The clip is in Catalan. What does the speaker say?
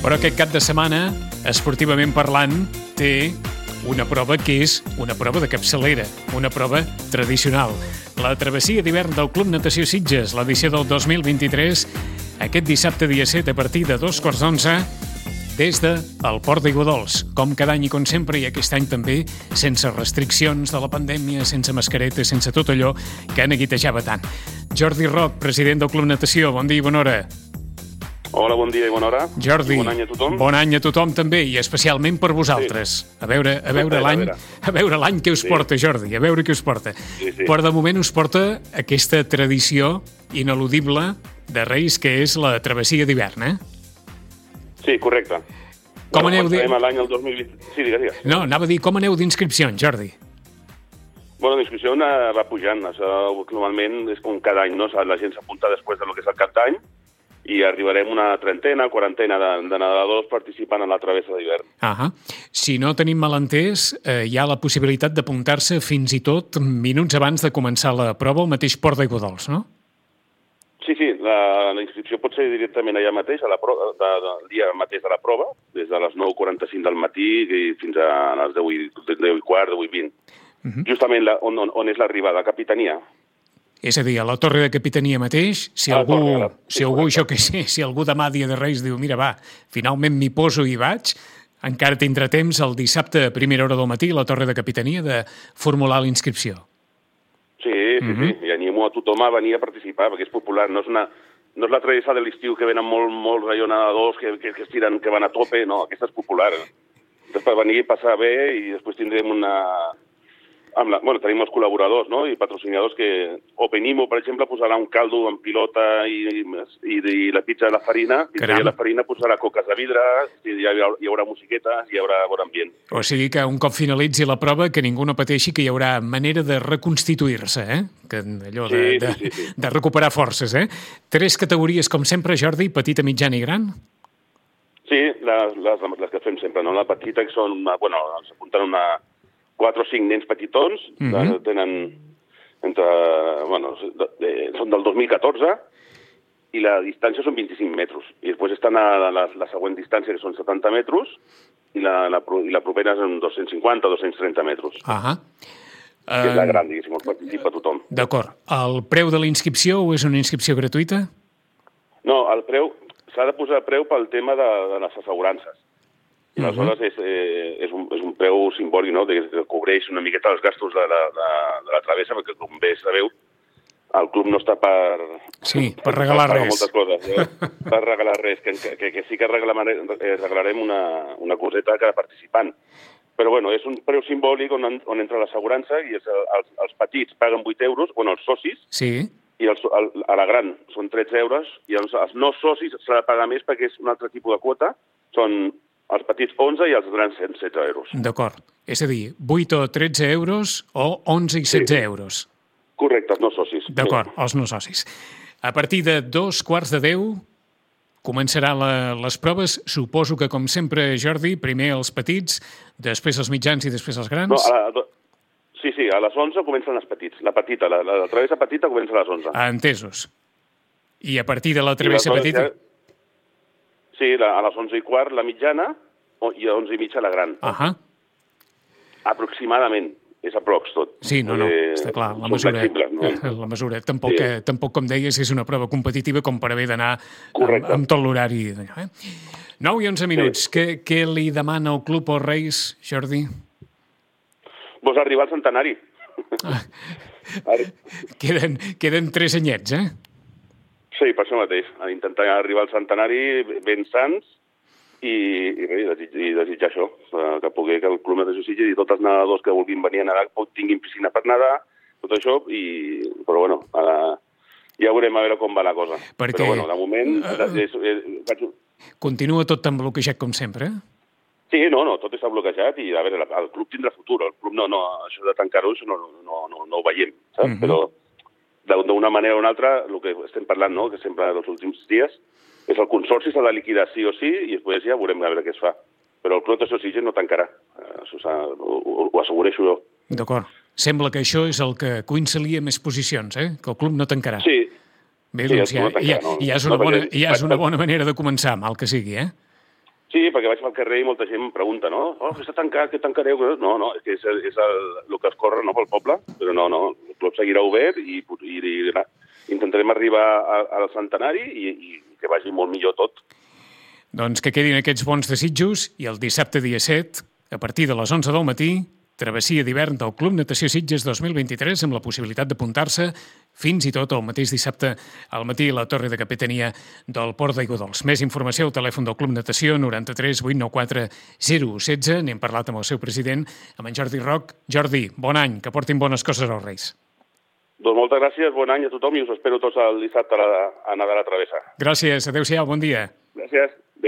Però aquest cap de setmana, esportivament parlant, té una prova que és una prova de capçalera, una prova tradicional. La travessia d'hivern del Club Natació Sitges, l'edició del 2023, aquest dissabte dia 7 a partir de dos quarts d'onze, des de el Port d'Iguadols, com cada any i com sempre, i aquest any també, sense restriccions de la pandèmia, sense mascareta, sense tot allò que neguitejava tant. Jordi Roc, president del Club Natació, bon dia i bona hora. Hola, bon dia i bona hora. Jordi, I bon any a tothom. Bon any a tothom també, i especialment per vosaltres. Sí. A veure, a veure l'any a veure l'any que us Sí. porta, Jordi, a veure què us porta. Sí, sí. Però de moment us porta aquesta tradició ineludible de Reis, que és la travessia d'hivern, eh? Sí, correcte. Com aneu de- Començarem l'any el 2020. Sí, digues, digues. No, anava a dir, com aneu d'inscripcions, Jordi? Bueno, la inscripció va pujant. Això, normalment és com cada any, no? La gent s'apunta després del que és el cap d'any i arribarem una trentena, quarantena de, de nedadors participant en la travessa d'hivern. Ah Si no tenim malentès, eh, hi ha la possibilitat d'apuntar-se fins i tot minuts abans de començar la prova al mateix Port d'Aiguadols, no? Sí, sí, la, la inscripció pot ser directament allà mateix, a la pro, de, de, el dia mateix de la prova, des de les 9.45 del matí i fins a les 10 i, 10 i quart, 10 i 20. Justament la, on, on, on és l'arribada, a Capitania. És a dir, a la torre de capitania mateix, si A algú, torre, si algú, això que sé, si algú demà dia de Reis diu, mira, va, finalment m'hi poso i vaig, encara tindrà temps el dissabte a primera hora del matí a la torre de capitania de formular la inscripció. Sí, sí, uh -huh. sí, i animo a tothom a venir a participar, perquè és popular, no és una... No és la travessa de l'estiu que venen molt, molts allò nedadors que, que, que es tiren, que van a tope, no, aquesta és popular. Després per venir, passar bé i després tindrem una... Amb la, bueno, tenim els col·laboradors no? i patrocinadors que Openimo, per exemple, posarà un caldo amb pilota i, i, i la pizza de la farina, i la farina posarà coques de vidre, i hi haurà, hi haurà musiquetes, hi haurà bon ambient. O sigui que un cop finalitzi la prova que ningú no pateixi que hi haurà manera de reconstituir-se, eh? Que allò de, Sí, de, sí, sí, sí. de recuperar forces, eh? Tres categories, com sempre, Jordi, petita, mitjana i gran? Sí, les, les, les que fem sempre, no? La petita, que són, una, bueno, s'apunten una 4 o 5 nens petitons, mm Mhm. tenen entre, bueno, de, de, són del 2014, i la distància són 25 metres. I després estan a la, la següent distància, que són 70 metres, i la, la, i la propera són 250 o 230 metres. Ahà. Que és la Eh, gran, diguéssim, on participa tothom. D'acord. El preu de la inscripció o és una inscripció gratuïta? No, el preu, s'ha de posar preu pel tema de, de les assegurances. I aleshores és, eh, és, un, és un preu simbòlic, no?, de, que cobreix una miqueta els gastos de la, de, de la travessa, perquè, com bé sabeu, el club no està per... Sí, per regalar per res. moltes coses, eh? per regalar res, que, que, que sí que regalarem, regalarem una, una coseta a cada participant. Però bueno, és un preu simbòlic on, on entra l'assegurança i és, el- els, els petits paguen 8 euros, bueno, els socis, Sí. i els, el, a la gran són 13 euros, i els, els no socis s'ha de pagar més perquè és un altre tipus de quota, són els petits 11 i els grans 116 euros. D'acord. És a dir, 8 o 13 euros o 11 i 16 Sí. euros. Correcte, els no socis. D'acord, els no socis. A partir de dos quarts de 10 començarà la, les proves. Suposo que, com sempre, Jordi, primer els petits, després els mitjans i després els grans. No, a la, do- sí, sí, a les 11 comencen els petits. La petita, la, la, la travessa petita comença a les 11. Ah, entesos. I a partir de la I travessa aleshores petita... ja- Sí, la, a les 11 i quart la mitjana o, i a 11 i mitja la gran. Ahà. Aproximadament. És aprox tot. Sí, no, no, Eh, està clar. La mesura, no? la mesura. Tampoc, Sí. eh, tampoc, com deies, és una prova competitiva com per haver d'anar amb, amb tot l'horari. Eh? 9 i 11 minuts. Què, què li demana el club als Reis, Jordi? Vols arribar al centenari? Ah. Queden, queden tres anyets, eh? Sí, per això mateix. Intentar arribar al centenari ben sants i, i, bé, desig, i desitjar això, eh, que pugui que el Club Natació Sitges i tots els nedadors que vulguin venir a nedar tinguin piscina per nedar, tot això, i, però bueno, eh, ja veurem a veure com va la cosa. Perquè- Però bueno, de moment... Eh, és, és, vaig, Continua tot tan bloquejat com sempre, eh? Sí, no, no, tot està bloquejat i a veure, el club tindrà futur. El club no, no això de tancar-ho això no, no, no, no ho veiem, saps? Mhm. Però de- d'una manera o una altra, el que estem parlant, no?, que sempre els últims dies, és el consorci s'ha de liquidar sí o sí i després ja veurem a veure què es fa. Però el de Sitges no tancarà, Eh, això ho, ho, assegureixo jo. D'acord. Sembla que això és el que coincidia més posicions, eh? Que el club no tancarà. Sí, Bé, sí, doncs ja, no ja, tancarà, no. ja, és una No, bona, ja és una bona manera de començar, mal que sigui, eh? Sí, perquè vaig pel carrer i molta gent em pregunta, no? Oh, que està tancat, que tancareu? No, no, és que és, és el, el que es corre no, pel poble, però no, no, el club seguirà obert i, i, i intentarem arribar al centenari i, i que vagi molt millor tot. Doncs que quedin aquests bons desitjos i el dissabte dia 7, a partir de les 11 del matí, travessia d'hivern del Club Natació Sitges 2023 amb la possibilitat d'apuntar-se fins i tot el mateix dissabte al matí a la Torre de Capitania del Port d'Aiguadols. Més informació al telèfon del Club Natació 93 894 016. N'hem parlat amb el seu president, amb en Jordi Roc. Jordi, bon any, que portin bones coses als Reis. Doncs moltes gràcies, bon any a tothom i us espero tots el dissabte a, la, a Nadal a Travessa. Gràcies, adeu-siau, bon dia. Gràcies.